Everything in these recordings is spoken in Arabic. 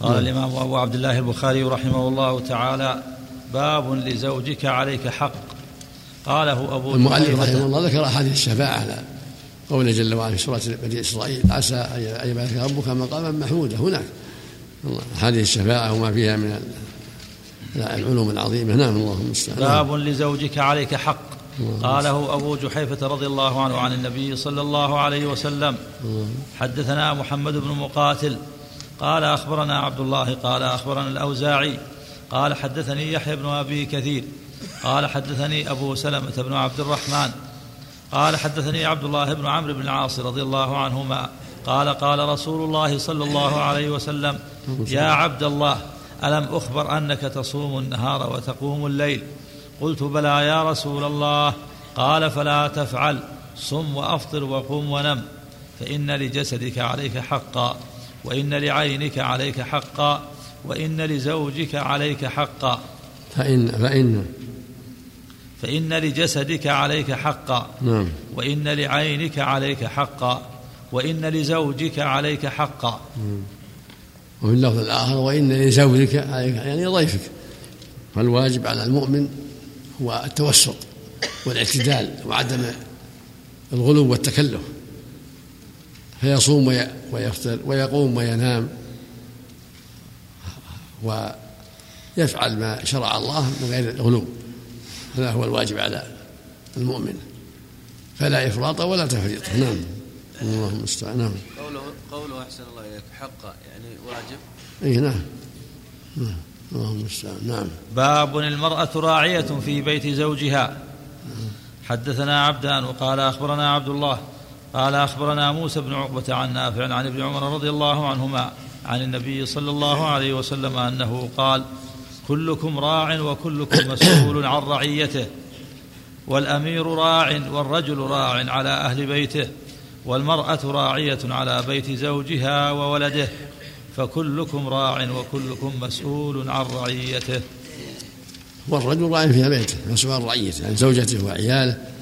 قال الإمام أبو عبد الله البخاري رحمه الله تعالى باب لزوجك عليك حق. قاله أبو المؤلف رحمه الله ذكر أحاديث الشفاعة على قوله جل وعلا في سورة بني إسرائيل عسى أن يبعثك ربك مقاما محمودا. هناك أحاديث الشفاعة وما فيها من العلوم العظيمة. نعم اللهم المستعان. باب لزوجك عليك حق. قاله أبو جحيفة رضي الله عنه عن النبي صلى الله عليه وسلم حدثنا محمد بن مقاتل قال أخبرنا عبد الله قال أخبرنا الأوزاعي قال حدثني يحيى بن أبي كثير قال حدثني أبو سلمة بن عبد الرحمن قال حدثني عبد الله بن عمرو بن العاص رضي الله عنهما قال قال رسول الله صلى الله عليه وسلم يا عبد الله ألم أخبر أنك تصوم النهار وتقوم الليل؟ قلت بلى يا رسول الله. قال فلا تفعل صم وأفطر وقم ونم فإن لجسدك عليك حقا. وإن لعينك عليك حقا وإن لزوجك عليك حقا. فإن فإن. فإن لجسدك عليك حقا نعم. وإن لعينك عليك حقا وإن لزوجك عليك حقا. وفي اللفظ الآخر وإن لزوجك عليك يعني ضيفك. فالواجب على المؤمن هو التوسط والإعتدال وعدم الغلو والتكلف. فيصوم ويفطر ويقوم وينام ويفعل ما شرع الله من غير الغلو. هذا هو الواجب على المؤمن. فلا إفراط ولا تفريط. نعم. اللهم المستعان نعم. قوله قوله أحسن الله إليك حقا يعني واجب؟ أي نعم, نعم. اللهم المستعان نعم. باب المرأة راعية في بيت زوجها. حدثنا عبدان وقال أخبرنا عبد الله قال أخبرنا موسى بن عقبة عن نافع عن ابن عمر رضي الله عنهما عن النبي صلى الله عليه وسلم أنه قال كلكم راع وكلكم مسؤول عن رعيته والأمير راع والرجل راع على أهل بيته والمرأة راعية على بيت زوجها وولده فكلكم راع وكلكم مسؤول عن رعيته. والرجل راع في بيته مسؤول عن رعيته عن زوجته وعياله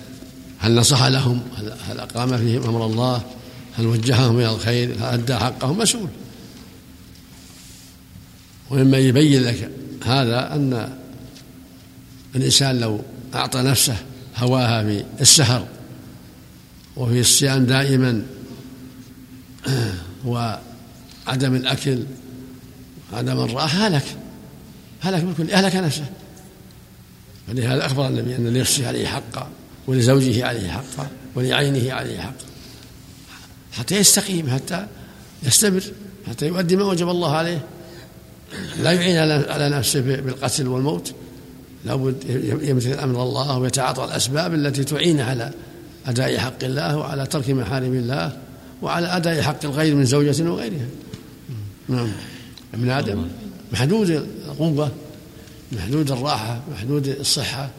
هل نصح لهم؟ هل أقام فيهم أمر الله؟ هل وجههم إلى الخير؟ هل أدى حقهم؟ مسؤول. ومما يبين لك هذا أن الإنسان لو أعطى نفسه هواها في السهر وفي الصيام دائما وعدم الأكل عدم الراحة هلك. هلك بكل أهلك نفسه. فلهذا أخبر النبي أن لنفسه عليه حقا. ولزوجه عليه حقا ولعينه عليه حقا حتى يستقيم حتى يستمر حتى يؤدي ما وجب الله عليه. لا يعين على نفسه بالقتل والموت. لابد يمتثل أمر الله ويتعاطى الأسباب التي تعين على أداء حق الله وعلى ترك محارم الله وعلى أداء حق الغير من زوجة وغيرها. نعم. ابن آدم محدود القوة محدود الراحة محدود الصحة.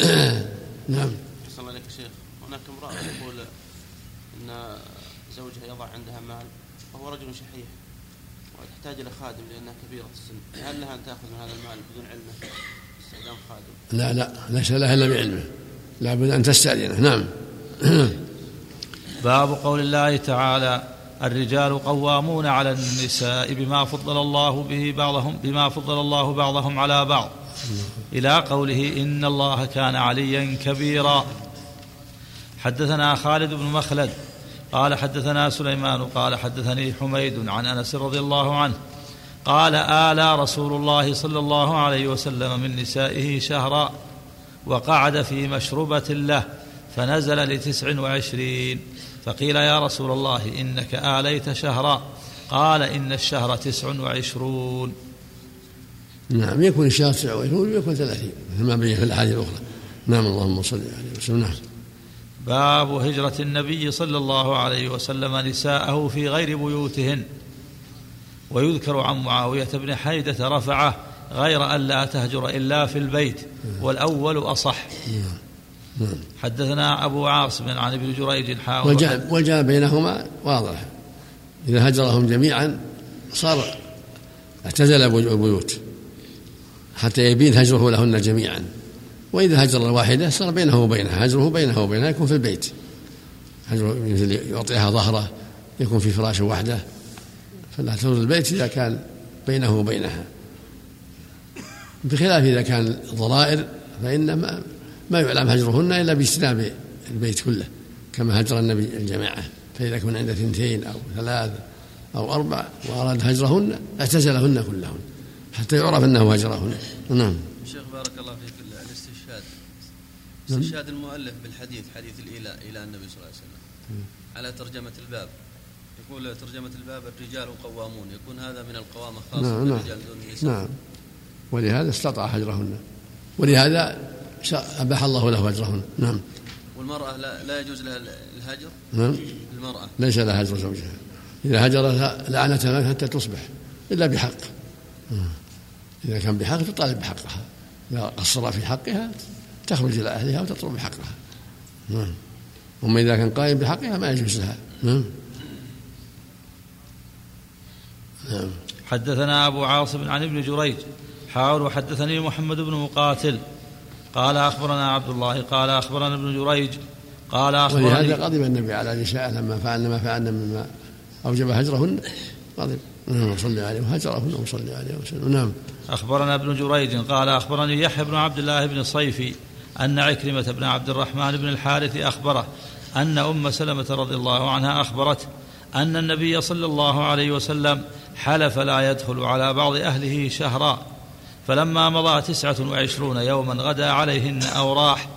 نعم. صلى الله عليك شيخ. هناك امرأة تقول إن زوجها يضع عندها مال وهو رجل شحيح وتحتاج إلى خادم لأنها كبيرة السن. هل لها أن تأخذ من هذا المال بدون علمه؟ استخدام خادم. لا لا. ليس لها إلا بعلمه. لابد أن تستأذنه. نعم. باب قول الله تعالى الرجال قوامون على النساء بما فضل الله به بعضهم بما فضل الله بعضهم على بعض. إلى قوله إن الله كان عليا كبيرا. حدثنا خالد بن مخلد قال حدثنا سليمان قال حدثني حميد عن أنس رضي الله عنه قال آلى رسول الله صلى الله عليه وسلم من نسائه شهرا وقعد في مشربة له فنزل لتسع وعشرين. فقيل يا رسول الله إنك آليت شهرا. قال إن الشهر تسع وعشرون. نعم يكون الشهر تسع وعشرون ويكون ثلاثين مثل ما بين في الأحاديث الأخرى. نعم اللهم صل عليه وسلم. نعم. باب هجرة النبي صلى الله عليه وسلم نساءه في غير بيوتهن. ويذكر عن معاوية بن حيدة رفعه غير أن لا تهجر إلا في البيت والأول أصح. حدثنا أبو عاصم عن ابن جريج حاول والجمع بينهما واضح. إذا هجرهم جميعا صار اعتزل البيوت حتى يبين هجره لهن جميعا. وإذا هجر الواحدة صار بينه وبينها هجره بينه وبينها يكون في البيت. هجره مثل يعطيها ظهره يكون في فراش وحده. فلا تزور البيت إذا كان بينه وبينها. بخلاف إذا كان ضرائر فإن ما, ما يعلم هجرهن إلا باجتناب البيت كله كما هجر النبي الجماعة. فإذا كن عند اثنتين أو ثلاث أو أربع وأراد هجرهن اعتزلهن كلهن. حتى يعرف أنه هجرهن نعم. شيخ بارك الله فيك. الاستشهاد. نعم. استشهاد المؤلف بالحديث حديث الإيلاء إلى النبي صلى الله عليه وسلم. على ترجمة الباب. يقول ترجمة الباب الرجال قوامون. يكون هذا من القوامة خاصة نعم بالرجال دون النساء نعم. ولهذا استطاع هجرهن. ولهذا أباح الله له هجرهن. نعم. والمرأة لا, لا يجوز لها الهجر؟ نعم. المرأة. ليس لها هجر زوجها. إذا هجرها لعنتها حتى تصبح إلا بحق. إذا كان بحق تطالب بحقها. إذا قصر في حقها تخرج إلى أهلها وتطلب بحقها. نعم. أما إذا كان قائم بحقها ما يجوز لها. نعم. نعم. حدثنا أبو عاصم عن ابن جريج. حاول وحدثني محمد بن مقاتل. قال أخبرنا عبد الله قال أخبرنا ابن جريج. قال أخبرني ولهذا غضب النبي على نساء لما فعلن ما فعلن مما أوجب هجرهن غضب اللهم صل عليه وهجرهن وصلي عليه وسلم. نعم. أخبرنا ابن جريج قال أخبرني يحيى بن عبد الله بن صيفي أن عكرمة بن عبد الرحمن بن الحارث أخبره أن أم سلمة رضي الله عنها أخبرته أن النبي صلى الله عليه وسلم حلف لا يدخل على بعض أهله شهرا فلما مضى تسعة وعشرون يوما غدا عليهن أو راح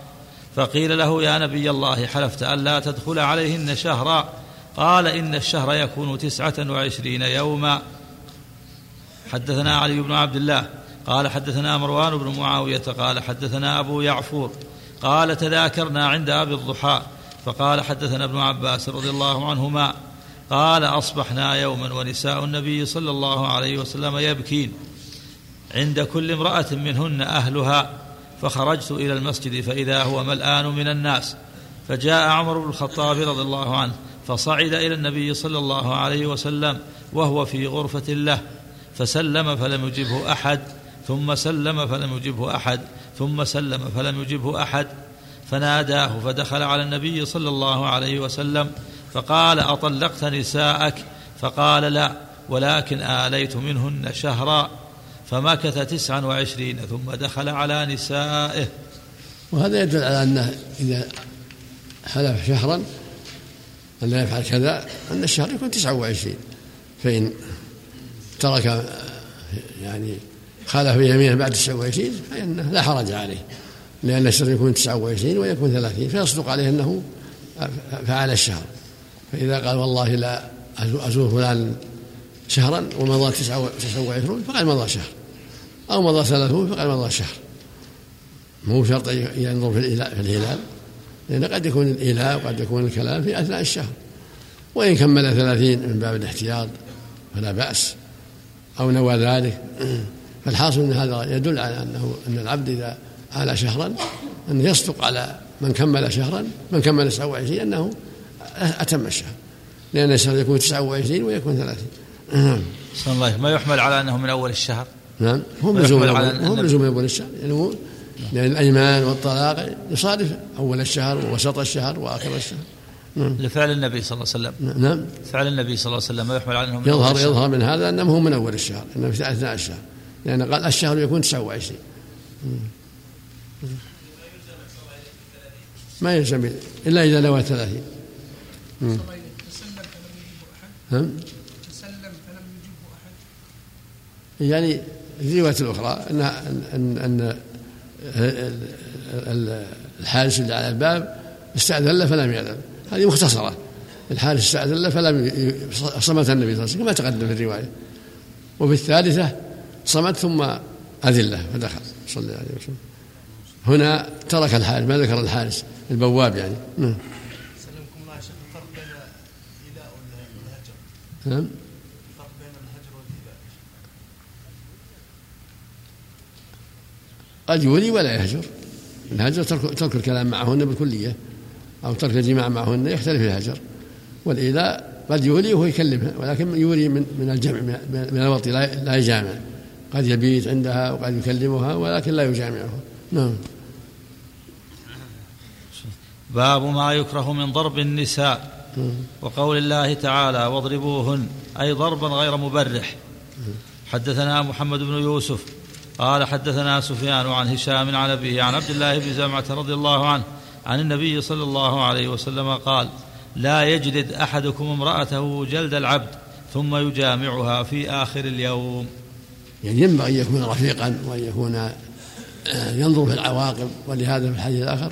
فقيل له يا نبي الله حلفت ألا تدخل عليهن شهرا قال إن الشهر يكون تسعة وعشرين يوما حدثنا علي بن عبد الله قال حدثنا مروان بن معاوية قال حدثنا أبو يعفور قال تذاكرنا عند أبي الضحى فقال حدثنا ابن عباس رضي الله عنهما قال أصبحنا يوما ونساء النبي صلى الله عليه وسلم يبكين عند كل امرأة منهن أهلها فخرجت إلى المسجد فإذا هو ملآن من الناس فجاء عمر بن الخطاب رضي الله عنه فصعد إلى النبي صلى الله عليه وسلم وهو في غرفة له فسلم فلم يجبه أحد ثم سلم فلم يجبه أحد ثم سلم فلم يجبه أحد. فناداه فدخل على النبي صلى الله عليه وسلم فقال أطلقت نساءك؟ فقال لا ولكن آليت منهن شهرا. فمكث تسعا وعشرين ثم دخل على نسائه. وهذا يدل على أنه إذا حلف شهرا أن لا يفعل كذا أن الشهر يكون تسعة وعشرين. فإن ترك يعني خالف يمينه بعد تسعة وعشرين فإنه لا حرج عليه. لأن الشهر يكون تسعة وعشرين ويكون ثلاثين فيصدق عليه أنه فعل الشهر. فإذا قال والله لا أزور فلان شهرا ومضى تسعة وعشرون فقد مضى شهر. أو مضى ثلاثون فقد مضى شهر. مو شرط ينظر في الهلال لأن قد يكون الإيلاء وقد يكون الكلام في أثناء الشهر. وإن كمل ثلاثين من باب الاحتياط فلا بأس. أو نوى ذلك. فالحاصل أن هذا يدل على أنه أن العبد إذا آل شهرا أن يصدق على من كمل شهرا من كمل 29 أنه أتم الشهر. لأن الشهر يكون 29 ويكون 30 صلى الله ما يحمل على أنه من أول الشهر؟ نعم. هو ملزوم هو ملزوم من أول الشهر. يعني هو لأن الأيمان والطلاق يصادف أول الشهر ووسط الشهر وآخر الشهر. نعم. لفعل النبي صلى الله عليه وسلم. نعم. فعل النبي صلى الله عليه وسلم ما يحمل على انه من يظهر يظهر من هذا أنه هو من اول الشهر أنه في أثناء الشهر. لأن قال الشهر يكون 29 ما يلزم الا إذا نوى 30 نعم تسلم فلم يجبه احد يعني الروايه الاخرى ان ان ان الحارس اللي على الباب استأذن له فلم يأذن. هذه مختصرة. الحارس استاذن له فلم صمت النبي صلى الله عليه وسلم كما تقدم في الرواية. وفي الثالثة صمت ثم له فدخل صلى الله عليه وسلم. هنا ترك الحارس ما ذكر الحارس البواب يعني. نعم. نعم. الفرق بين الهجر والإيذاء قد يولي ولا يهجر. الهجر ترك, ترك الكلام معهن بالكلية. أو ترك الجماع معهن يختلف الهجر. والإيذاء قد يولي وهو يكلمها ولكن يولي من من الجمع من الوقت لا يجامع. قد يبيت عندها وقد يكلمها ولكن لا يجامعها نعم. باب ما يكره من ضرب النساء. وقول الله تعالى واضربوهن. أي ضربا غير مبرح. حدثنا محمد بن يوسف قال حدثنا سفيان عن هشام عن أبيه عن عبد الله بن زمعة رضي الله عنه عن النبي صلى الله عليه وسلم قال لا يجلد أحدكم امرأته جلد العبد ثم يجامعها في آخر اليوم. يعني ينبغي أن يكون رفيقا وأن يكون آه، ينظر في العواقب ولهذا في الحديث الآخر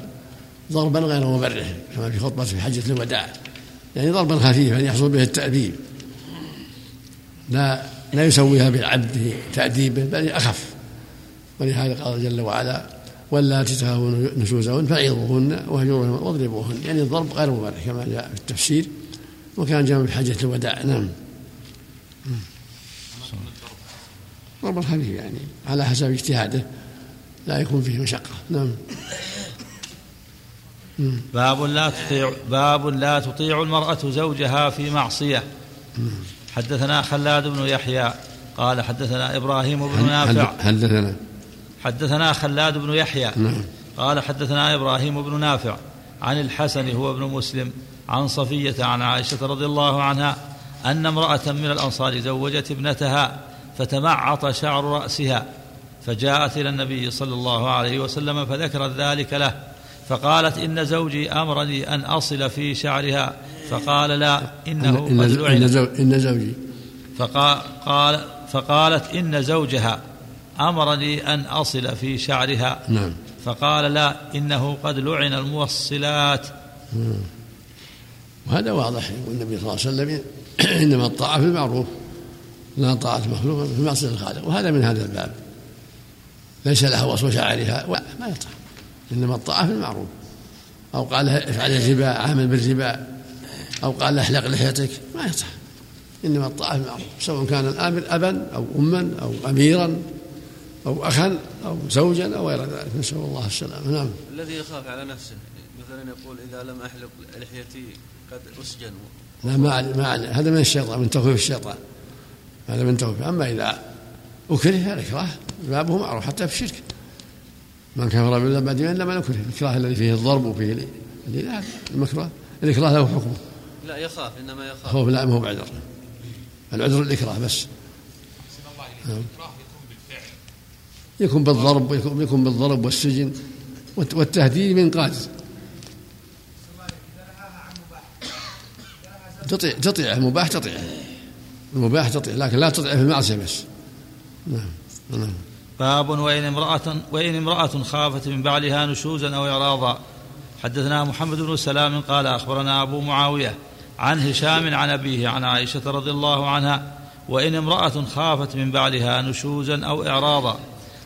ضربا غير مبرح كما في خطبة في حجة الوداع. يعني ضربا خفيفا يحصل به التأديب. لا لا يسويها بالعبد تأديبه بل أخف. ولهذا قال جل وعلا واللاتي تخافون نشوزهن فعظوهن واهجروهن واضربوهن يعني الضرب غير مبرح كما جاء في التفسير وكان جاء في حجة الوداع. نعم. ضرب خفيف يعني على حسب اجتهاده لا يكون فيه مشقة. نعم. باب لا تطيع باب لا تطيع المرأة زوجها في معصية. حدثنا خلاد بن يحيى قال حدثنا إبراهيم بن نافع. حدثنا حدثنا خلاد بن يحيى نعم. قال حدثنا إبراهيم بن نافع عن الحسن هو ابن مسلم عن صفية عن عائشة رضي الله عنها أن امرأة من الأنصار زوجت ابنتها فتمعط شعر رأسها فجاءت إلى النبي صلى الله عليه وسلم فذكرت ذلك له فقالت إن زوجي أمرني أن أصل في شعرها فقال لا إنه إن, قد إن, إن زوجي. فقال قال فقالت إن زوجها أمرني أن أصل في شعرها. نعم. فقال لا إنه قد لعن الموصلات. وهذا واضح. يقول النبي صلى الله عليه وسلم إنما الطاعة في المعروف. لا طاعة مخلوق في معصية الخالق وهذا من هذا الباب. ليس لها وصف شعرها. ما يطاع. إنما الطاعة في المعروف. أو قال افعل الربا عامل بالربا أو قال احلق لحيتك. ما يطاع. إنما الطاعة في المعروف. سواء كان الآمر أبا أو أما أو أميرا. أو أخا أو زوجا أو غير ذلك. نسأل الله السلامة. نعم. الذي يخاف على نفسه مثلا يقول إذا لم أحلق لحيتي قد أسجن. لا ما علي ما علي هذا من الشيطان من تخويف الشيطان. هذا من تخويف أما إذا أكره فالإكراه بابه معروف حتى في الشرك. من كفر بالله بعد إلا ما نكره. الإكراه الذي فيه الضرب وفيه لا المكره الإكراه له حكمه. لا يخاف إنما يخاف. خوف لا ما هو بعذر. العذر الإكراه بس. نعم. يكون بالضرب يكون, بالضرب والسجن والتهديد من قاتل. تطيع تطيع المباح تطيع المباح تطيع لكن لا تطيع في المعصية بس. نعم نعم. باب وإن امرأة وإن امرأة خافت من بعلها نشوزا أو إعراضا. حدثنا محمد بن سلام قال أخبرنا أبو معاوية عن هشام عن أبيه عن عائشة رضي الله عنها. وإن امرأة خافت من بعلها نشوزا أو إعراضا.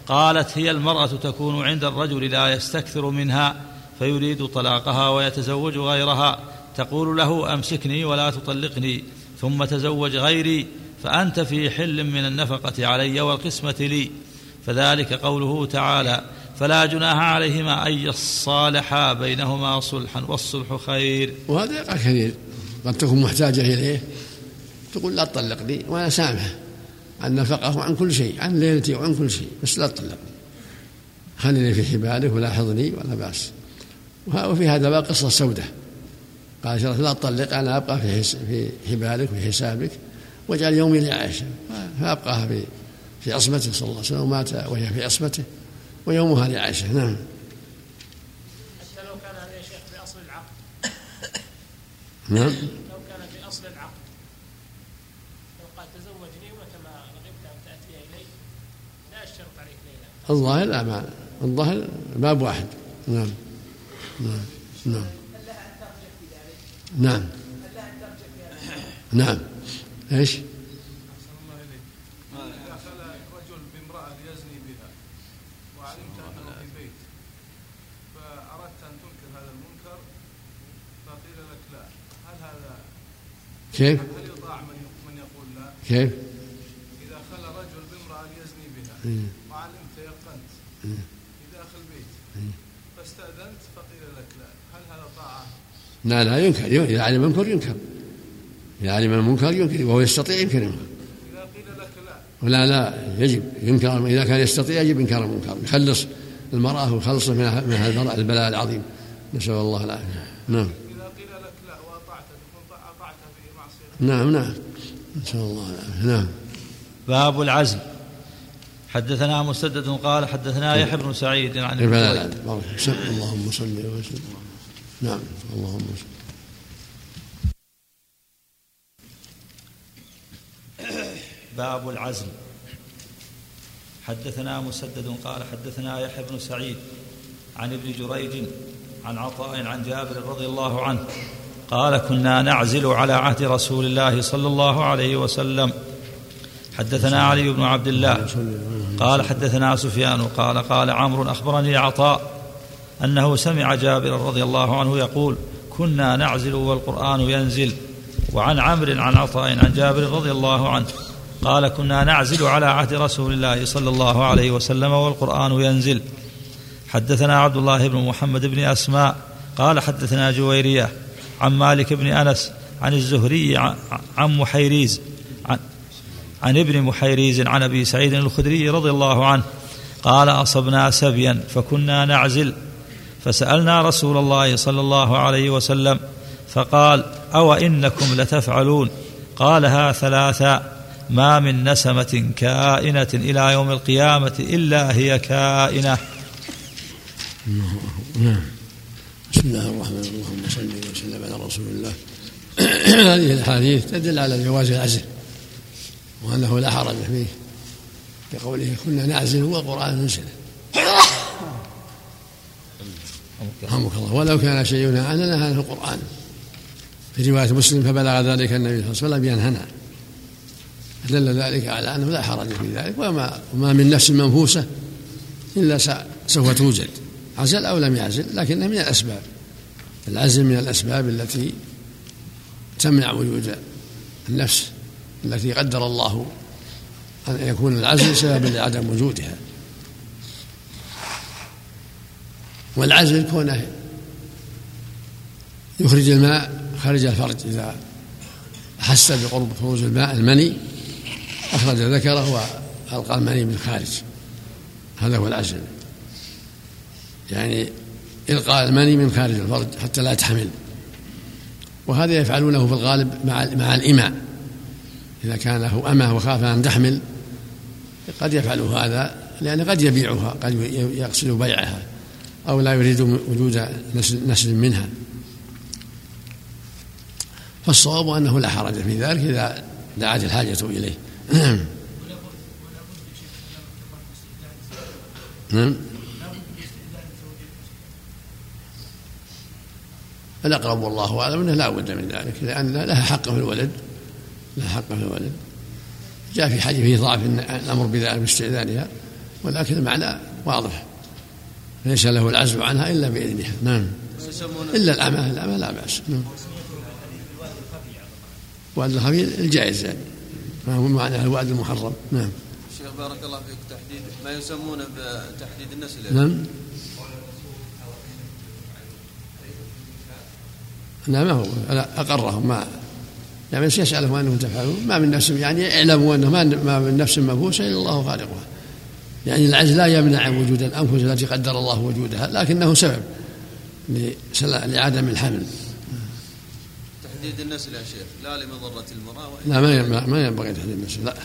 قالت هي المرأة تكون عند الرجل لا يستكثر منها فيريد طلاقها ويتزوج غيرها. تقول له أمسكني ولا تطلقني ثم تزوج غيري فأنت في حل من النفقة علي والقسمة لي. فذلك قوله تعالى فلا جناح عليهما أن يصالحا بينهما صلحا والصلح خير. وهذا يقع كثير قد تكون محتاجة إليه تقول لا تطلقني وأنا سامحه. عن نفقة وعن كل شيء عن ليلتي وعن كل شيء بس لا تطلقني خليني في حبالك ولاحظني ولا بأس. وفي هذا بقى قصة سودة. قال لا تطلق أنا أبقى في في حبالك وفي حسابك واجعل يومي لعائشة. فأبقاها في في عصمته صلى الله عليه وسلم ومات وهي في عصمته ويومها لعائشة. نعم. حتى لو كان هذا يا شيخ في أصل العقد. نعم لو كان في أصل العقد لو قال تزوجني ومتى ما رغبت أن تأتي إلي لا أشترط عليك ليلة الظاهر لا ما الظاهر باب واحد نعم نعم نعم نعم نعم إيش؟ كيف؟ هل يطاع من يقول لا؟ كيف؟ إذا خلى رجل بامرأة يزني بها وعلمت يقنت في داخل بيت فاستأذنت فقيل لك لا هل هذا طاعة؟ لا لا ينكر إذا علم المنكر ينكر إذا علم المنكر ينكر وهو يستطيع ينكر المنكر. إذا قيل لك لا لا لا يجب ينكر إذا كان يستطيع يجب إنكار المنكر يخلص المرأة ويخلصه من هذا البلاء العظيم. نسأل الله العافية. نعم. نعم نعم. نسأل الله العافية. نعم. باب العزل حدثنا مسدد قال حدثنا يحيى بن سعيد عن لا. لا. اللهم صل وسلم. نعم. اللهم باب العزل. حدثنا مسدد قال حدثنا يحيى بن سعيد عن ابن جريج عن عطاء عن جابر رضي الله عنه قال كنا نعزل على عهد رسول الله صلى الله عليه وسلم. حدثنا علي بن عبد الله قال حدثنا سفيان قال قال عمرو أخبرني عطاء أنه سمع جابر رضي الله عنه يقول كنا نعزل والقرآن ينزل. وعن عمرو عن عطاء عن جابر رضي الله عنه قال كنا نعزل على عهد رسول الله صلى الله عليه وسلم والقرآن ينزل. حدثنا عبد الله بن محمد بن أسماء قال حدثنا جويرية عن مالك بن أنس عن الزهري عن- محيريز عن عن ابن محيريز عن أبي سعيد الخدري رضي الله عنه قال أصبنا سبيا فكنا نعزل. فسألنا رسول الله صلى الله عليه وسلم فقال أو إنكم لتفعلون؟ قالها ثلاثا ما من نسمة كائنة إلى يوم القيامة إلا هي كائنة. نعم بسم الله الرحمن الرحيم اللهم صل وسلم على رسول الله. هذه الأحاديث تدل على جواز العزل وأنه لا حرج فيه بقوله كنا نعزل والقران ينزل رحمك الله. ولو كان شيء ينهى عنه لنهى عنه القرآن. في رواية مسلم فبلغ ذلك النبي صلى الله عليه وسلم ينهنا دل ذلك على أنه لا حرج في ذلك وما وما من نفس منفوسة إلا س- سوف توجد. عزل أو لم يعزل لكنها من الأسباب. العزل من الأسباب التي تمنع وجود النفس التي قدر الله أن يكون العزل سببا لعدم وجودها. والعزل كونه يخرج الماء خارج الفرج. إذا أحس بقرب خروج الماء المني أخرج ذكره وألقى المني بالخارج هذا هو العزل. يعني إلقاء المني من خارج الفرج حتى لا تحمل. وهذا يفعلونه في الغالب مع مع الإماء. إذا كان له أمة وخاف أن تحمل قد يفعل هذا لأن قد يبيعها قد يقصد بيعها. أو لا يريد وجود نسل, منها. فالصواب أنه لا حرج في ذلك إذا دعت الحاجة إليه. نعم. الأقرب والله أعلم أنه لا بد من ذلك لأن لها حق في الولد. لها حق في الولد. جاء في حديث فيه ضعف الأمر بذلك باستئذانها ولكن المعنى واضح. ليس له العزل عنها إلا بإذنها. نعم. إلا الأمة الأمة لا بأس. نعم. وعد الخفي الجائز يعني. ما هو معنى الوعد المحرم. نعم. شيخ بارك الله فيك تحديد ما يسمونه بتحديد النسل نعم. لا ما هو لا أقرهم ما يعني يسألهم أنهم تفعلون. ما من نفس يعني اعلموا أنه ما من نفس منفوسة إلا الله خالقها. يعني العجز لا يمنع وجود الأنفس التي قدر الله وجودها لكنه سبب لعدم الحمل. تحديد النسل يا شيخ لا لمضرة المرأة لا ما ينبغي ما ينبغي تحديد النسل لا.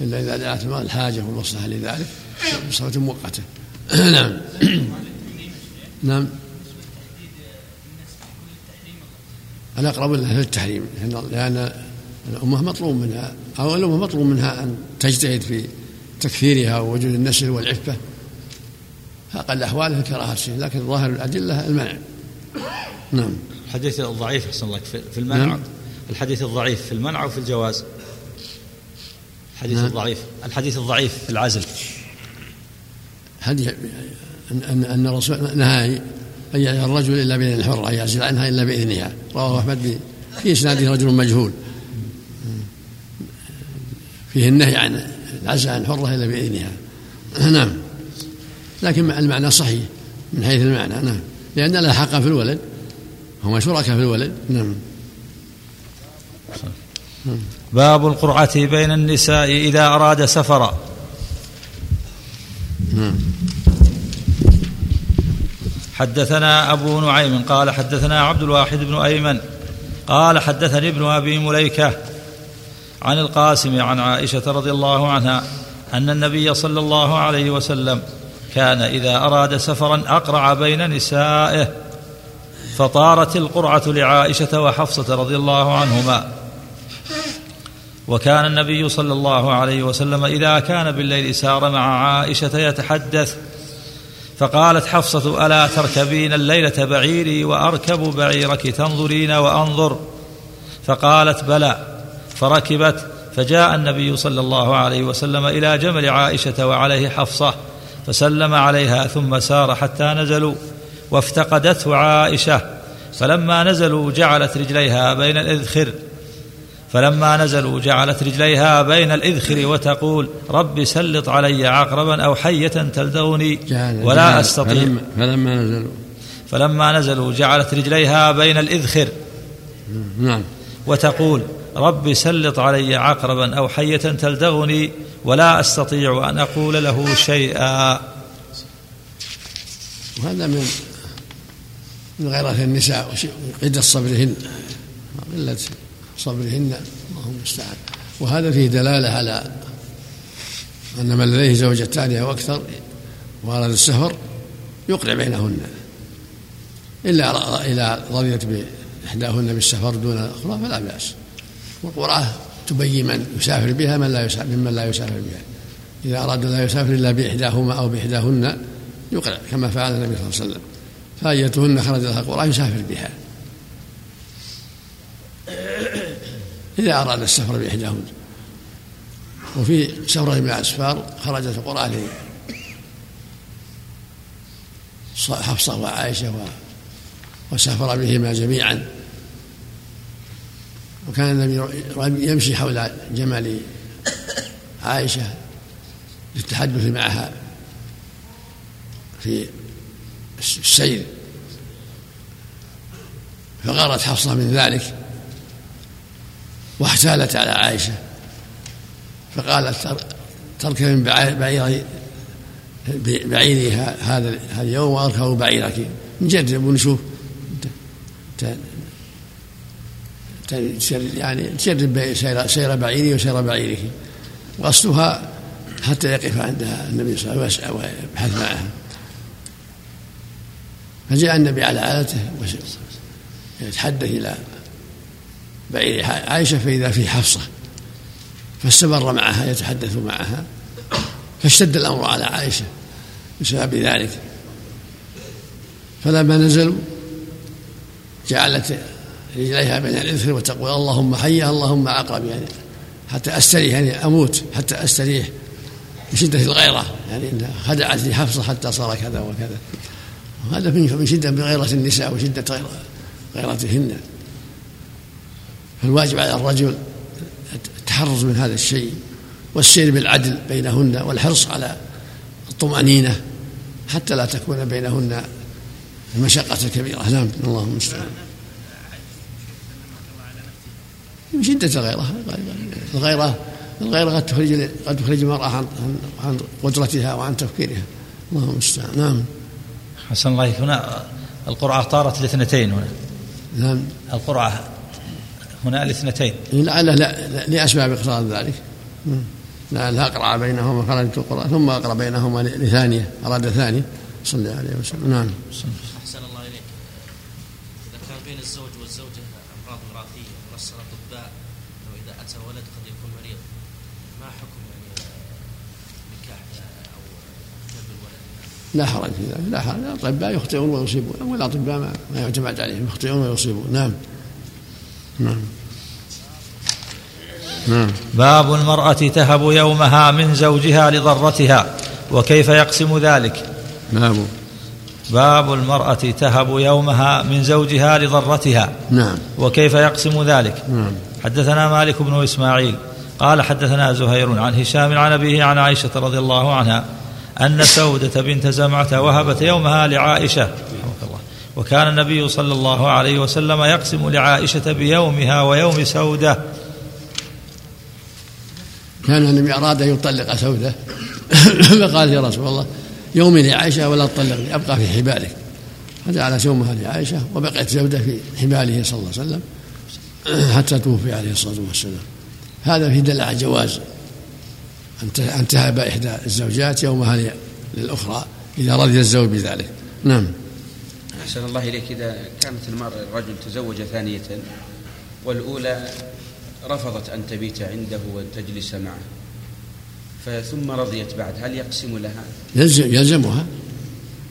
إلا إذا دعت المرأة الحاجة والمصلحة لذلك بصفة مؤقتة. نعم. نعم. الأقرب لها التحريم لأن الأمة مطلوب منها أو الأمة مطلوب منها أن تجتهد في تكثيرها ووجود النسل والعفة. أقل أحواله كراهة الشيء لكن ظاهر الأدلة المنع. نعم. الحديث الضعيف أحسن الله في المنع. نعم. الحديث الضعيف في المنع وفي الجواز. الحديث نعم. الضعيف. الحديث الضعيف في العزل. حديث أن أن أن الرسول نهى أن يعزل الرجل إلا بإذن الحرة يعزل عنها إلا بإذنها. رواه أحمد في إسناده رجل مجهول. فيه النهي عن العزل عن الحرة إلا بإذنها نعم. لكن المعنى صحيح من حيث المعنى. نعم. لأن لها حق في الولد هما شركاء في الولد. نعم. باب القرعة بين النساء إذا أراد سفرا. نعم. حدثنا أبو نعيم قال حدثنا عبد الواحد بن أيمن قال حدثني ابن أبي مليكة عن القاسم عن عائشة رضي الله عنها أن النبي صلى الله عليه وسلم كان إذا أراد سفرا أقرع بين نسائه فطارت القرعة لعائشة وحفصة رضي الله عنهما. وكان النبي صلى الله عليه وسلم إذا كان بالليل سار مع عائشة يتحدث فقالت حفصة ألا تركبين الليلة بعيري وأركب بعيرك تنظرين وأنظر. فقالت بلى. فركبت فجاء النبي صلى الله عليه وسلم إلى جمل عائشة وعليه حفصة فسلم عليها ثم سار حتى نزلوا وافتقدته عائشة فلما نزلوا جعلت رجليها بين الإذخر فلما نزلوا جعلت رجليها بين الإذخر وتقول رب سلط علي عقربا أو حية تلدغني ولا جعل أستطيع. فلما, فلما نزلوا. فلما نزلوا جعلت رجليها بين الإذخر. نعم. وتقول رب سلط علي عقربا أو حية تلدغني ولا أستطيع أن أقول له شيئا. وهذا من من غيرة النساء وقلة صبرهن قلة صبرهن اللهم المستعان. وهذا فيه دلالة على أن من لديه زوجتان أو أكثر وأراد السفر يقرع بينهن. إلا إذا رضيت بإحداهن بالسفر دون الأخرى فلا بأس. والقرعة تبين من يسافر بها من لا يسافر ممن لا يسافر بها. إذا أراد لا يسافر إلا بإحداهما أو بإحداهن يقرع كما فعل النبي صلى الله عليه وسلم. فأيتهن خرج لها القرعة يسافر بها. إذا أراد السفر بإحداهن. وفي سفرة من الأسفار خرجت القرآن حفصة وعائشة وسافر بهما جميعا. وكان النبي يمشي حول جمل عائشة للتحدث معها في السير. فغارت حفصة من ذلك واحتالت على عائشة. فقالت تركب من بعير بعيري هذا اليوم وأركب بعيرك. نجرب ونشوف يعني تجرب سير, بعيري وسير بعيرك. وقصدها حتى يقف عندها النبي صلى الله عليه وسلم ويبحث معها فجاء النبي على عادته يتحدث إلى بعير عائشة فإذا في حفصة فاستمر معها يتحدث معها فاشتد الأمر على عائشة بسبب ذلك. فلما نزلوا جعلت رجليها بين الإثر وتقول اللهم حية اللهم عقرب يعني حتى أستريح يعني أموت حتى أستريح من شدة الغيرة يعني إنها خدعت لي حفصة حتى صار كذا وكذا. وهذا من شدة بغيرة النساء وشدة غيرتهن. فالواجب على الرجل التحرز من هذا الشيء والسير بالعدل بينهن والحرص على الطمأنينة حتى لا تكون بينهن المشقة الكبيرة. نعم الله المستعان من شدة الغيرة الغيرة الغيرة قد تخرج قد تخرج المرأة عن عن قدرتها وعن تفكيرها. الله المستعان. نعم. حسن الله هنا القرعة طارت الاثنتين هنا. نعم. القرعة هنا الاثنتين لعله لا, لا لأسباب اقتضاء ذلك. لعله أقرع بينهما خرجت القرآن ثم أقرأ بينهما لثانية أراد ثانية صلى الله عليه وسلم. نعم. أحسن الله إليك. إذا كان بين الزوج والزوجة أمراض وراثية ونص الأطباء أنه إذا أتى ولد قد يكون مريض. ما حكم يعني نكاح أو جلب الولد؟ لا حرج في ذلك. لا حرج. الأطباء يخطئون ويصيبون والأطباء ما, ما يعتمد عليهم يخطئون ويصيبون. نعم. نعم. نعم. باب المرأة تهب يومها من زوجها لضرتها وكيف يقسم ذلك؟ باب باب المرأة تهب يومها من زوجها لضرتها. نعم. وكيف يقسم ذلك؟ نعم. حدثنا مالك بن إسماعيل قال حدثنا زهير عن هشام عن أبيه عن عائشة رضي الله عنها أن سودة بنت زمعة وهبت يومها لعائشة. وكان النبي صلى الله عليه وسلم يقسم لعائشة بيومها ويوم سودة. كان النبي أراد أن يطلق سودة. فقال يا رسول الله يومي لعائشة ولا تطلقني أبقى في حبالك. فجعل يومها لعائشة وبقيت زوجة في حباله صلى الله عليه وسلم حتى توفي عليه الصلاة والسلام. هذا في دل على جواز أن تهب إحدى الزوجات يومها للأخرى إذا رضي الزوج بذلك. نعم. أحسن الله إليك. إذا كانت المرأة الرجل تزوج ثانية والأولى رفضت أن تبيت عنده وتجلس معه. ثم رضيت بعد. هل يقسم لها؟ يلزم يلزمها.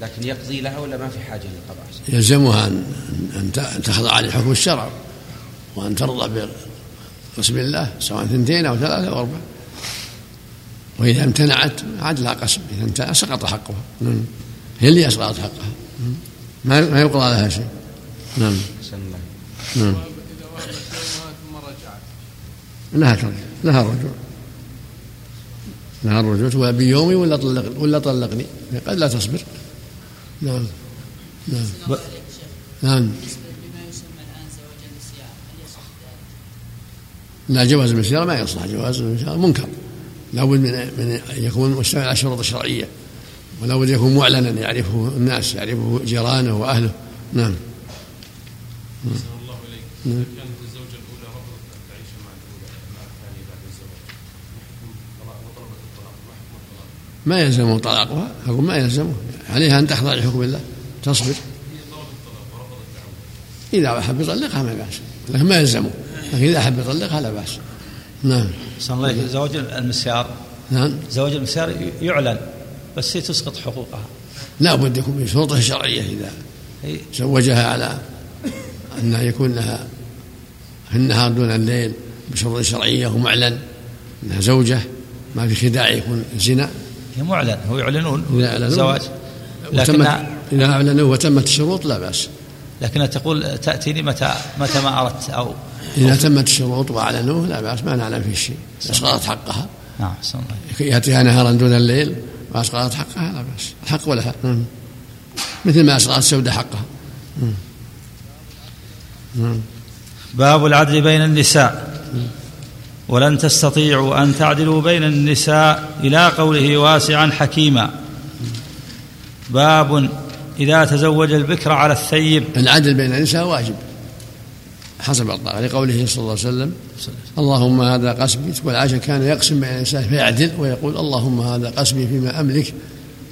لكن يقضي لها ولا ما في حاجة للقضاء؟ يلزمها أن أن تخضع لحكم الشرع وأن ترضى بقسم الله سواء اثنتين أو ثلاثة أو أربعة. وإذا امتنعت عاد لها قسم. إذا امتنع سقط حقها. نعم. هي اللي أسقطت حقها. ما ما يقضى لها شيء. نعم. الله. نعم. إذا وهبت يومها ثم رجعت. لها ترجع لها الرجوع الرجوع تقول بيومي ولا طلقني؟ ولا طلقني. قد لا تصبر. نعم. نعم. ب... نعم. لا جواز المسيرة ما يصلح جواز المسيرة منكر. لابد من من أن يكون مشتمل على الشروط الشرعية. ولابد يكون معلنا يعرفه الناس يعرفه جيرانه وأهله. نعم. نعم. كانت الزوجه الاولى رفضت ان تعيش مع الاولى مع الثانية بعد الزواج وطلبت الطلاق ما حكم الطلاق؟ ما يلزمه طلاقها أقول ما يلزمه عليها أن تخضع لحكم الله. تصبر. إذا أحب يطلقها ما بأس. لكن ما يلزمه لكن إذا أحب يطلقها لا بأس. نعم. الله زواج المسيار. نعم. زواج المسيار يعلن بس هي تسقط حقوقها. لا بد يكون من شروطها الشرعية إذا زوجها على أن يكون لها في النهار دون الليل بشروط شرعية ومعلن. أنها زوجة ما في خداع يكون زنا. معلن هو يعلنون إذا أعلنوا زواج لكن إذا أعلنوا وتمت الشروط لا بأس. لكنها تقول تأتيني متى متى ما أردت أو إذا تمت الشروط وأعلنوه لا بأس ما نعلم فيه شيء. أسقطت حقها. نعم يأتيها نهارا دون الليل وأسقطت حقها لا بأس. الحق ولها نعم. مثل ما أسقطت سودة حقها. نعم. نعم. باب العدل بين النساء. ولن تستطيعوا أن تعدلوا بين النساء إلى قوله واسعا حكيما. باب إذا تزوج البكر على الثيب. العدل بين النساء واجب حسب الطاعة لقوله صلى الله عليه وسلم اللهم هذا قسمي والعشاء كان يقسم بين النساء فيعدل ويقول اللهم هذا قسمي فيما أملك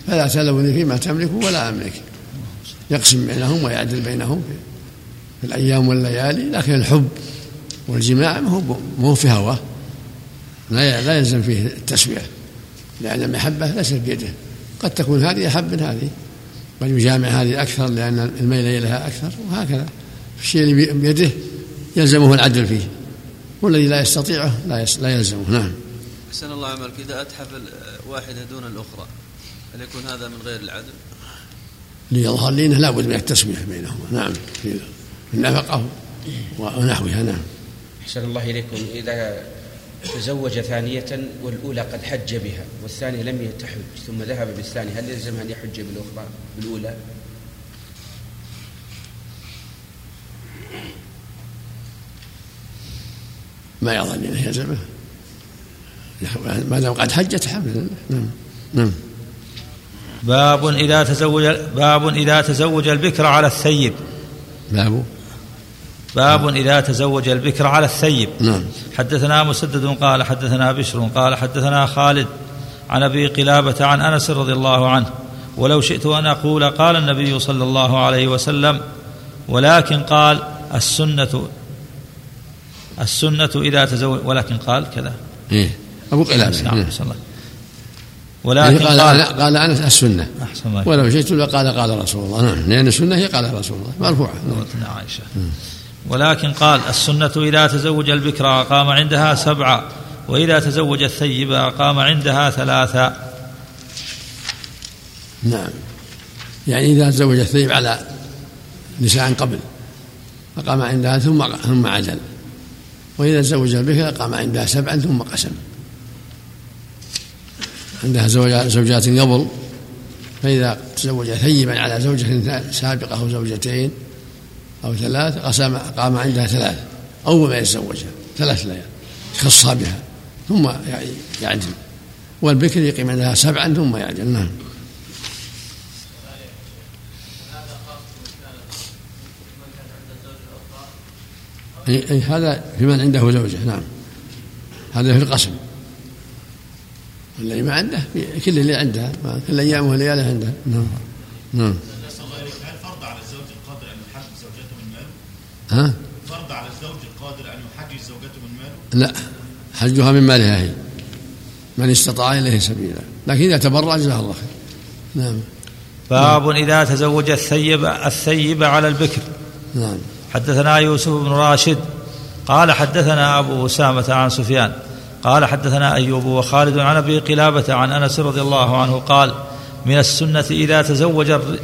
فلا تلوني فيما تملك ولا أملك. يقسم بينهم ويعدل بينهم في الأيام والليالي لكن الحب والجماع ما هو مو في هواه. لا لا يلزم فيه التسوية. لأن المحبة ليست بيده. قد تكون هذه أحب من هذه قد يجامع هذه أكثر لأن الميل إليها أكثر وهكذا. الشيء اللي بيده يلزمه العدل فيه. والذي لا يستطيعه لا لا يلزمه. نعم. أحسن الله عملك إذا أتحف واحدة دون الأخرى هل يكون هذا من غير العدل؟ ليظهر لي أنه لابد من التسوية بينهما. نعم. في النفقة ونحوها. نعم. أحسن الله إليكم إذا تزوج ثانية والأولى قد حج بها والثانية لم تحج ثم ذهب بالثانية هل يلزم أن يحج بالأخرى بالأولى؟ ما يظن انه يلزمه ما دام قد حجت الحمد لله نعم نعم. باب إذا تزوج باب إذا تزوج البكر على الثيب. باب باب إذا تزوج البكر على الثيب. نعم. حدثنا مسدد قال حدثنا بشر قال حدثنا خالد عن أبي قلابة عن أنس رضي الله عنه ولو شئت أن أقول قال النبي صلى الله عليه وسلم ولكن قال السنة السنة إذا تزوج ولكن قال كذا. إيه. أبو قلابة نعم إيه. الله. ولكن قال قال, قال أنس السنة. أحسن الله. ولو شئت لقال قال رسول الله. نعم لأن السنة هي قال رسول الله. مرفوعة. نعم. عائشة ولكن قال السنة إذا تزوج البكر أقام عندها سبعة وإذا تزوج الثيب أقام عندها ثلاثة. نعم. يعني إذا تزوج الثيب على نساء قبل أقام عندها ثم ثم عدل. وإذا تزوج البكر قام عندها سبعا ثم قسم. عندها زوجات قبل فإذا تزوج ثيبا على زوجة سابقة أو زوجتين أو ثلاث قسم قام عندها ثلاث أول ما يتزوجها ثلاث ليال خصها بها ثم يعدل. والبكر يقيم عندها سبعا ثم يعدل. نعم. أي هذا في من عنده زوجة. نعم. هذا في القسم. والذي ما عنده كل اللي عندها كل أيامه ولياله عنده نعم. نعم هل فرض على الزوج القادر ان يحجج زوجته من ماله؟ ها؟ فرض على الزوج القادر أن يحجج زوجته من ماله؟ لا حجها من مالها هي من استطاع إليه سبيلا لكن إذا تبرع جزاه الله خير نعم باب إذا تزوج الثيب الثيب على البكر نعم حدثنا يوسف بن راشد قال حدثنا أبو أسامة عن سفيان قال حدثنا أيوب وخالد عن أبي قلابة عن أنس رضي الله عنه قال من السنة إذا تزوج الر-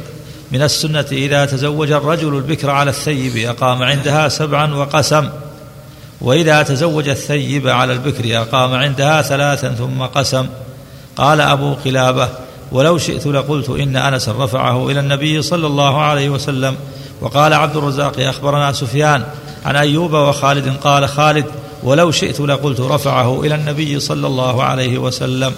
من السنة إذا تزوج الرجل البكر على الثيب أقام عندها سبعا وقسم. وإذا تزوج الثيب على البكر أقام عندها ثلاثا ثم قسم. قال أبو قلابة ولو شئت لقلت إن أنس رفعه إلى النبي صلى الله عليه وسلم وقال عبد الرزاق أخبرنا سفيان عن أيوب وخالد قال خالد ولو شئت لقلت رفعه إلى النبي صلى الله عليه وسلم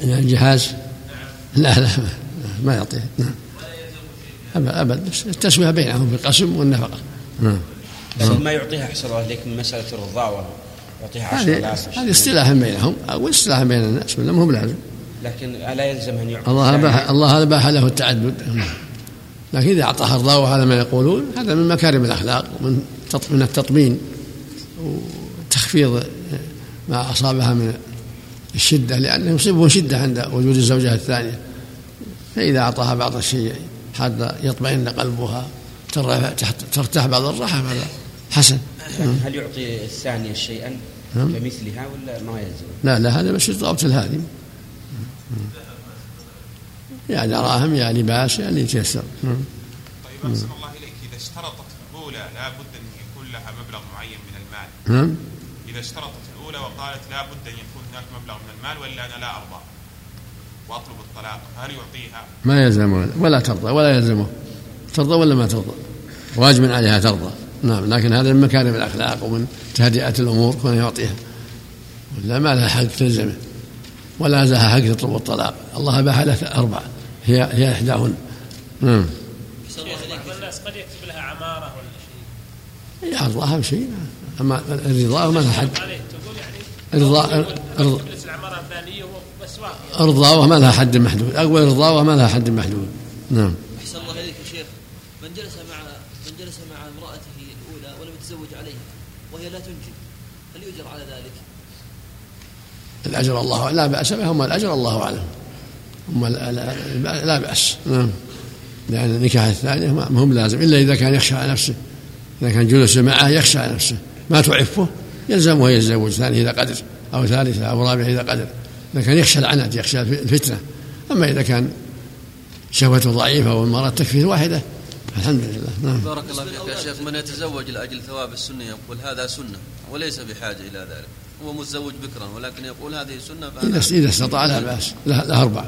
يعني جهاز لا لا ما- يعطيه. نعم. بس التسوية بينهم في القسم والنفقة. نعم. لكن ما يعطيها أحسن الله عليك من مسألة الرضاعة يعطيها هذه 10000 هذه اصطلاح بينهم. أو اصطلاح بين الناس ولا مو بلازم؟ لكن لا يلزم أن يعطي الله. أباح الله أباح له التعدد. لكن إذا أعطاها الرضا وهذا ما يقولون. هذا من مكارم الأخلاق ومن تط- من التطمين وتخفيض ما أصابها من الشدة لأنه يصيبه شدة عند وجود الزوجة الثانية. فإذا أعطاها بعض الشيء حتى يطمئن قلبها ترتاح بعض الراحة هذا حسن. هل يعطي الثانية شيئا نعم. كمثلها ولا ما يلزم؟ لا لا هذا بس ضابط الهادم يا دراهم يا لباس يا اللي يتيسر نعم. طيب أحسن الله إليك. إذا اشترطت الأولى لابد أن يكون لها مبلغ معين من المال. نعم. إذا اشترطت الأولى وقالت لابد أن يكون هناك مبلغ من المال وإلا أنا لا أرضى. وأطلب الطلاق هل يعطيها؟ ما يلزم ولا ترضى ولا يلزمه. ترضى ولا ما ترضى؟ واجب عليها ترضى. نعم لكن هذا من مكارم الأخلاق ومن تهدئة الأمور كون يعطيها. ولا ما لها حق تلزمه. ولا لها حق تطلب الطلاق. الله أباح لها أربع. هي هي إحداهن. نعم. الناس قد يكتب لها عمارة ولا شيء؟ يرضاها بشيء أما الرضا ما لها حد يعني واقف الرضاوة ما لها حد محدود. أقوى الرضاوة ما لها حد محدود. نعم. أحسن الله إليك يا شيخ. من جلس مع من جلس مع امرأته الأولى ولم يتزوج عليها وهي لا تنجب هل يؤجر على ذلك؟ الأجر الله لا بأس به هم الأجر الله أعلم. هم لا, بأس. نعم. لأن النكاح الثاني ما ما هم لازم. إلا إذا كان يخشى على نفسه. إذا كان جلس معه يخشى على نفسه. ما تعفه؟ يلزمه يتزوج ثاني إذا قدر أو ثالثة أو رابعة إذا قدر. إذا كان يخشى العنت يخشى الفتنة. أما إذا كان شهوته ضعيفة والمرأة تكفيه الواحدة الحمد لله. نعم. بارك الله فيك يا شيخ. من يتزوج لأجل ثواب السنة يقول هذا سنة وليس بحاجة إلى ذلك. هو متزوج بكرا ولكن يقول هذه سنة فانا إذا إذا استطاع لا بأس. له, له أربع.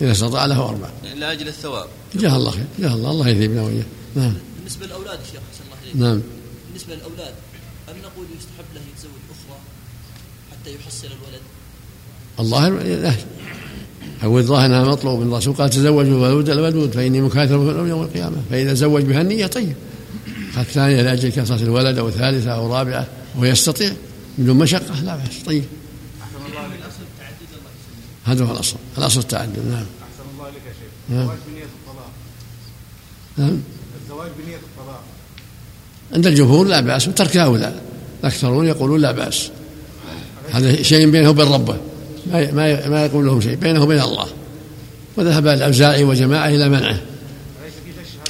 إذا استطاع له أربع. لأجل الثواب. جزاه الله خير جزاه الله الله يثيبنا وإياه نعم. بالنسبة للأولاد يا شيخ أحسن الله إليك. نعم. بالنسبة للأولاد هل نقول يستحب له يتزوج أخرى حتى يحصل الولد؟ الظاهر لا. هو الظاهر أنها مطلوب من الرسول. قال تزوجوا الولود الودود فإني مكاثر بكم يوم القيامة. فإذا زوج بها النيه طيب الثانية لاجل كثره الولد أو ثالثة أو رابعة وهو يستطيع. بدون مشقة لا بأس. طيب. هذا هو الأصل. الأصل التعدد. نعم. أحسن الله إليك يا شيخ. نعم. الزواج بنية الطلاق. نعم. الزواج بنية الطلاق. عند الجمهور لا بأس وترك اولى الأكثرون يقولون لا بأس. هذا شيء بينه وبين ربه. ما ما ما يقول لهم شيء بينه وبين الله. وذهب الأوزاعي وجماعة إلى منعه.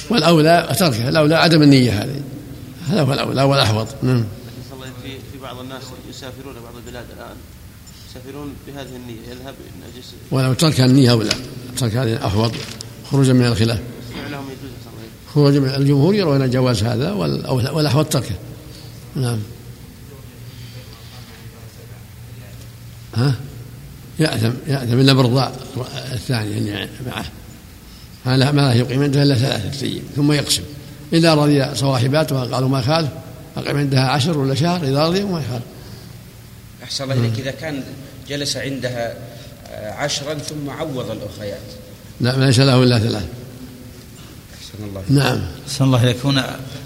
والأولى تركه الأولى عدم النية هذه. هذا هو الأولى والاحوط نعم. في في بعض الناس يسافرون بعض البلاد الآن. يسافرون بهذه النية يذهب ولو ترك النية اولى ترك هذه احوط خروجا من الخلاف. من الجمهور يرون جواز هذا والأحوط تركه. نعم. ها؟ يأثم يأثم إلا برضاع الثاني اللي معه. ما لا ما لا يقيم عندها إلا ثلاثة أيام ثم يقسم. إذا رضي صواحباتها قالوا ما خالف أقيم عندها عشر ولا شهر إذا رضي ما يخالف أحسن الله إليك. إذا كان جلس عندها عشرا ثم عوض الأخريات لا ليس له إلا ثلاث أحسن أحسن الله نعم. أحسن الله يكون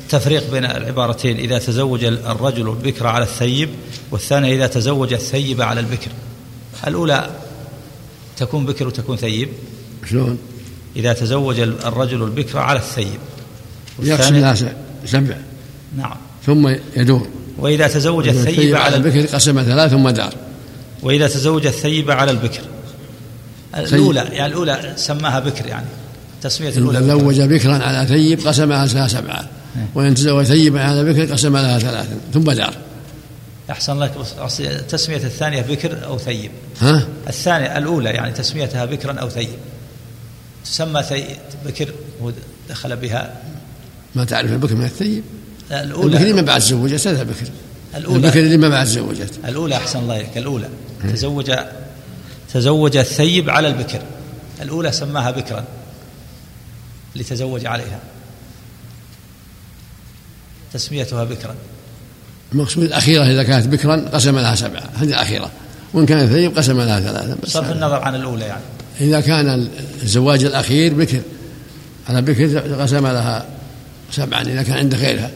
تفريق بين العبارتين. إذا تزوج الرجل البكر على الثيب والثانية إذا تزوج الثيب على البكر. الأولى تكون بكر وتكون ثيب. شلون؟ إذا تزوج الرجل البكر على الثيب. يقسم لها سبع. نعم. ثم يدور. وإذا تزوج الثيب على البكر قسم ثلاث ثم دار. وإذا تزوج الثيب على البكر. الأولى يعني الأولى سماها بكر يعني. تسمية الأولى إن تزوج بكرا على ثيب قسمها لها سبعة وإن تزوج ثيبا على بكر قسم لها ثلاثا ثم دار. أحسن لك تسمية الثانية بكر أو ثيب. ها؟ الثانية الأولى يعني تسميتها بكرا أو ثيب. تسمى ثي بكر ودخل بها. ما تعرف البكر من الثيب. الأولى. البكر اللي ما بعد تزوجت هذا بكر. الأولى. البكر اللي ما بعد تزوجت. الأولى أحسن الله إليك الأولى. تزوج تزوج الثيب على البكر. الأولى سماها بكرا. لتزوج عليها. تسميتها بكرا. المقصود الأخيرة إذا كانت بكرا قسم لها سبعة هذه الأخيرة. وإن كانت ثيب قسم لها ثلاثة بصرف النظر عن الأولى يعني. إذا كان الزواج الأخير بكر على بكر قسم لها سبعا إذا كان عند غيرها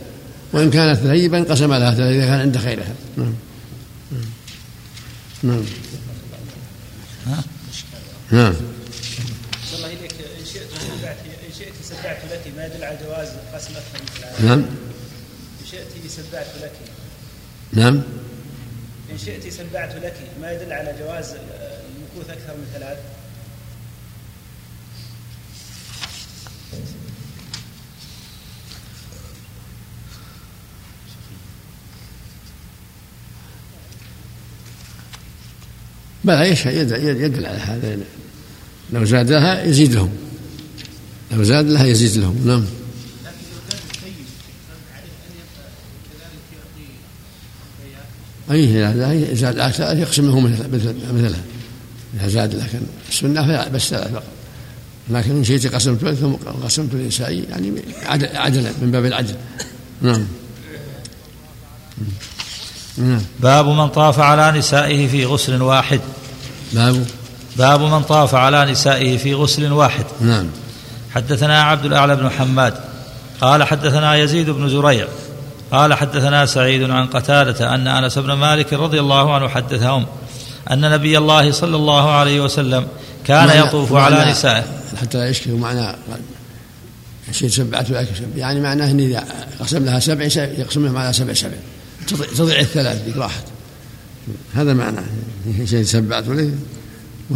وإن كانت ثيبا قسم لها ثلاثة إذا كان عند غيرها نعم. نعم. نعم الله إليك إن شئت سبعت إن شئت سبعت لك ما يدل على جواز قسم أكثر من نعم. إن شئت سبعت لك. نعم. إن شئت سبعت لك ما يدل على جواز المكوث أكثر من ثلاث بلى يدل على هذا. لو زاد لها يزيد لهم لو زاد لها يزيد لهم. نعم. أي إذا زاد يقسم له مثلها. إذا زاد لكن السنة بس ثلاث فقط. لكن إن شئت قسمت ثم قسمت النسائي يعني عدلا من باب العدل. نعم. نعم. باب من طاف على نسائه في غسل واحد. باب؟ باب من طاف على نسائه في غسل واحد. نعم. حدثنا عبد الأعلى بن حماد قال حدثنا يزيد بن زريع قال حدثنا سعيد عن قتادة أن أنس بن مالك رضي الله عنه حدثهم أن نبي الله صلى الله عليه وسلم كان يطوف على نسائه. حتى يشكي معنى شيء سبعة يعني معناه أن إذا قسم لها سبع يقسم لهم على سبع سبع تضيع الثلاث ذيك راحت. هذا معناه شيء سبعت له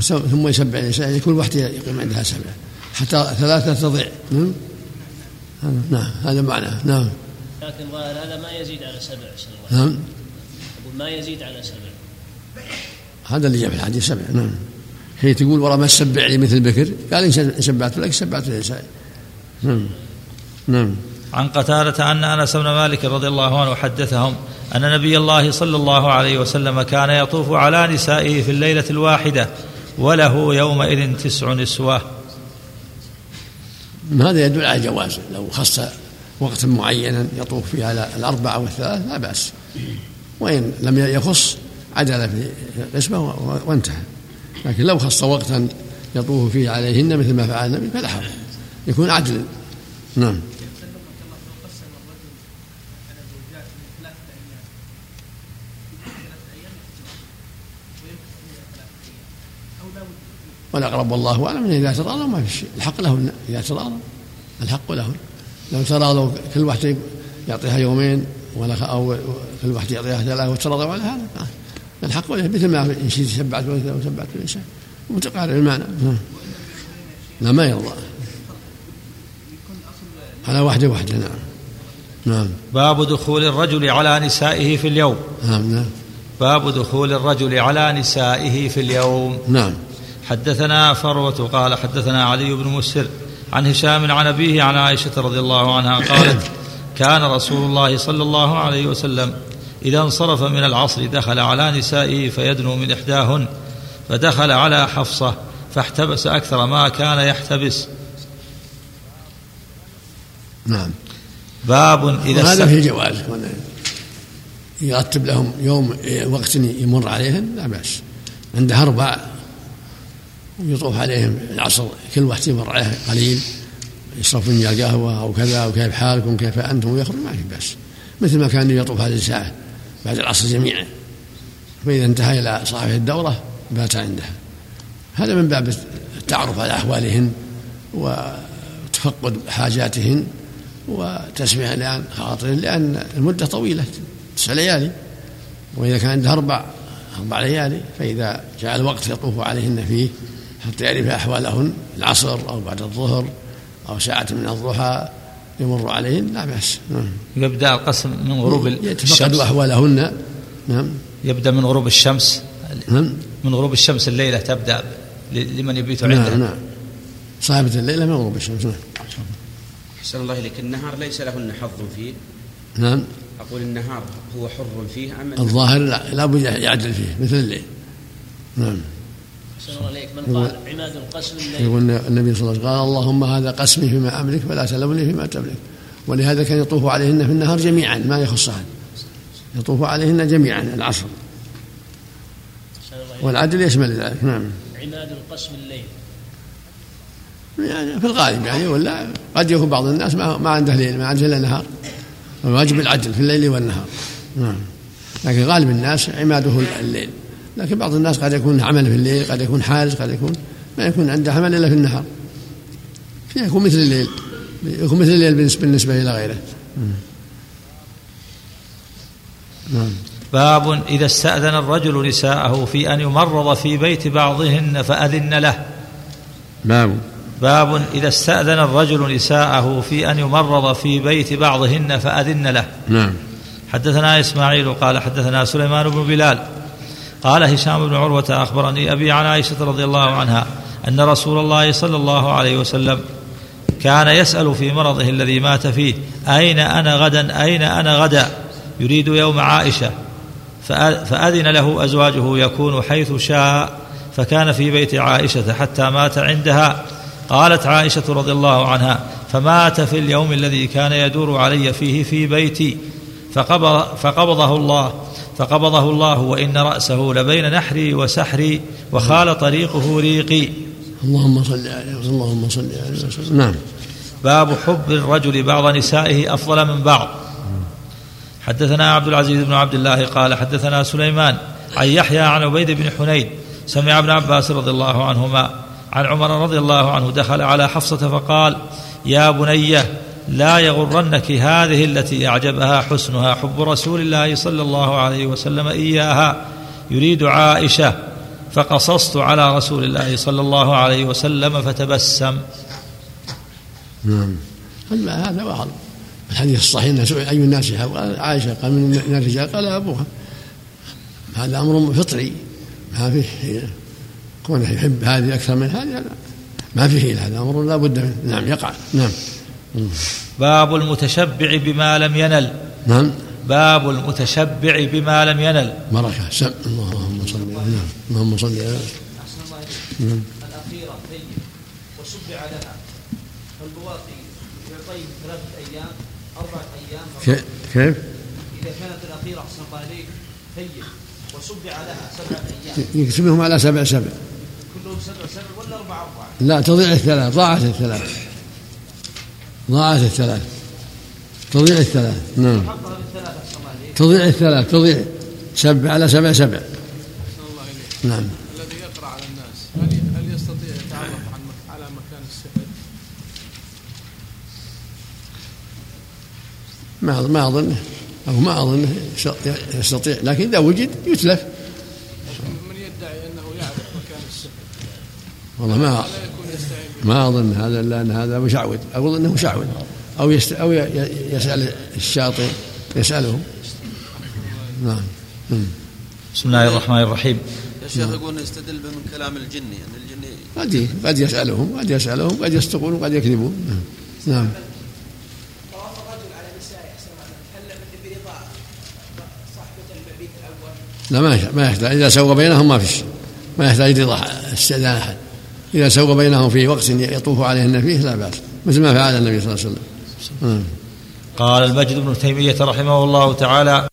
ثم يسبع النساء يكون واحدة يقيم عندها سبعة حتى ثلاثة تضيع. نعم. نعم هذا معناه نعم. لكن ظاهر هذا ما يزيد على سبع نعم. أقول ما يزيد على سبع. هذا اللي جاء في الحديث سبع. نعم. هي تقول ورا ما تسبع لي مثل بكر. قال إن سبعت لك سبعت النساء نعم. نعم. عن قتادة أن أنس بن مالك رضي الله عنه حدثهم أن نبي الله صلى الله عليه وسلم كان يطوف على نسائه في الليلة الواحدة وله يومئذ تسع نسوة. هذا يدل على جواز. لو خص وقتا معينا يطوف فيه على الأربعة والثلاث لا بأس. وإن لم يخص عدل في القسمة وانتهى. لكن لو خص وقتا يطوف فيه عليهن مثل ما فعل النبي فلا حرج. يكون عدل. نعم. والأقرب والله أعلم إذا تراضوا ما في شيء. الحق لهن إذا تراضوا الحق لهن لو تراضوا كل واحد يعطيها يومين ولا أو كل واحد يعطيها ثلاثة وتراضوا على هذا. الحق له مثل ما إن شئت سبعت وسبعت الإنسان متقارب المعنى. لا ما يرضى. على واحدة واحدة نعم. نعم. باب دخول الرجل على نسائه في اليوم. نعم نعم. باب دخول الرجل على نسائه في اليوم. نعم. حدثنا فروة قال حدثنا علي بن مسر عن هشام عن أبيه عن عائشة رضي الله عنها قالت كان رسول الله صلى الله عليه وسلم إذا انصرف من العصر دخل على نسائه فيدنو من إحداهن فدخل على حفصة فاحتبس أكثر ما كان يحتبس. نعم. باب إذا هذا في جواز. يرتب لهم يوم وقت يمر عليهم لا بأس. عنده أربع ويطوف عليهم العصر كل واحد يمر عليه قليل يشرب فنجان قهوة أو كذا أو كيف حالكم كيف أنتم ويخرج ما في بأس. مثل ما كان يطوف هذه الساعة بعد العصر جميعا. فإذا انتهى إلى صاحب الدورة بات عندها هذا من باب التعرف على أحوالهن وتفقد حاجاتهن وتسميع لأن خاطرهن لأن المدة طويلة تسع ليالي. وإذا كان عندها أربع أربع ليالي فإذا جاء الوقت يطوف عليهن فيه حتى يعرف أحوالهن العصر أو بعد الظهر أو ساعة من الضحى يمر عليهن لا بأس. نعم. يبدأ القسم من غروب يتفقد الشمس. أحوالهن نعم. يبدأ من غروب الشمس. نعم. من غروب الشمس الليلة تبدأ لمن يبيت عندها نعم نعم. صاحبة الليلة من غروب الشمس. نعم. أحسن الله إليك. النهار ليس لهن حظ فيه. نعم. أقول النهار هو حر فيه أم الظاهر لا لابد يعدل فيه مثل الليل. نعم. عليك من قال عماد القسم الليل. يقول النبي صلى الله عليه وسلم قال اللهم هذا قسمي فيما أملك فلا تلومني فيما تملك. ولهذا كان يطوف عليهن في النهار جميعا ما يخصهن. يطوف عليهن جميعا العصر. والعدل يشمل ذلك نعم. عماد القسم الليل. يعني في الغالب يعني ولا قد يكون بعض الناس ما, ما عنده ليل ما عنده إلا نهار. الواجب العدل في الليل والنهار. نعم. لكن غالب الناس عماده الليل. لكن بعض الناس قد يكون عمل في الليل قد يكون حارس قد يكون ما يكون عنده عمل إلا في النهار. يكون مثل الليل يكون مثل الليل بالنسبة بالنسبة إلى غيره. نعم. باب إذا استأذن الرجل نساءه في أن يمرض في بيت بعضهن فأذن له. باب باب إذا استأذن الرجل نساءه في أن يمرض في بيت بعضهن فأذن له. نعم. حدثنا إسماعيل قال حدثنا سليمان بن بلال قال هشام بن عروة أخبرني أبي عن عائشة رضي الله عنها أن رسول الله صلى الله عليه وسلم كان يسأل في مرضه الذي مات فيه أين أنا غدا؟ أين أنا غدا؟ يريد يوم عائشة. فأ- فأذن له أزواجه يكون حيث شاء فكان في بيت عائشة حتى مات عندها. قالت عائشة رضي الله عنها فمات في اليوم الذي كان يدور علي فيه في بيتي فقبض فقبضه الله. فقبضه الله وإن رأسه لبين نحري وسحري وخال طريقه ريقي. اللهم صل عليه وسلم اللهم صل عليه وسلم. نعم. باب حب الرجل بعض نسائه أفضل من بعض. حدثنا عبد العزيز بن عبد الله قال حدثنا سليمان عن يحيى عن عبيد بن حنين سمع ابن عباس رضي الله عنهما عن عمر رضي الله عنه دخل على حفصة فقال يا بنيه لا يغرنك هذه التي أعجبها حسنها حب رسول الله صلى الله عليه وسلم إياها. يريد عائشة فقصصت على رسول الله صلى الله عليه وسلم فتبسم. نعم. هذا هذا بعض الحديث الصحيح سئل أي الناس يحب قال عائشة قال من الرجال قال أبوها. هذا أمر فطري. ما فيه كونه يحب هذه أكثر من هذه ما فيه هذا أمر لا بد منه نعم يقع. نعم. باب المتشبع بما لم ينل. نعم. باب المتشبع بما لم ينل. بركة. سم. اللهم صل على نعم. اللهم صل على نعم. الأخيرة طيب. وشبع لها. فالبواقي يعطيه ثلاثة أيام أربعة أيام. كيف كيف؟ إذا كانت الأخيرة أحسن الله عليك طيب. وشبع لها سبعة أيام. يقسمهم على سبع سبع. كلهم سبع سبع ولا أربعة أربعة؟ لا تضيع الثلاث ضاعت الثلاث. ضاعت الثلاث. تضيع الثلاث. نعم. تضيع الثلاث. تضيع سبع على سبع سبع. نعم. الذي يقرأ على الناس. هل هل يستطيع يتعرف عن على مكان السحر؟ ما ما اظنه أو ما اظنه يستطيع. لكن إذا وجد يتلف. من يدعي أنه يعرف مكان السحر؟ والله ما لا يكون يستعين به ما أظن هذا إلا أن هذا مشعوذ. أقول إنه مشعوذ. أو يست أو ي- ي- يسأل الشاطئ يساله نعم. بسم الله الرحمن الرحيم. يا شيخ يقول يستدل من كلام الجني ان الجني قد قد يسألهم قد يسألهم قد يصدقون وقد يكذبون. نعم. نعم. طواف الرجل على نسائه أحسن الله هل برضا صاحبة المبيت الأول؟ لا ما يحتاج- ما يحتاج. إذا سوى بينهم ما فيش. ما يحتاج رضا استئذان أحد. إذا سوى بينهم في وقت يطوف عليهن فيه لا بأس مثل ما فعل النبي صلى الله عليه وسلم. قال المجد بن تيمية رحمه الله تعالى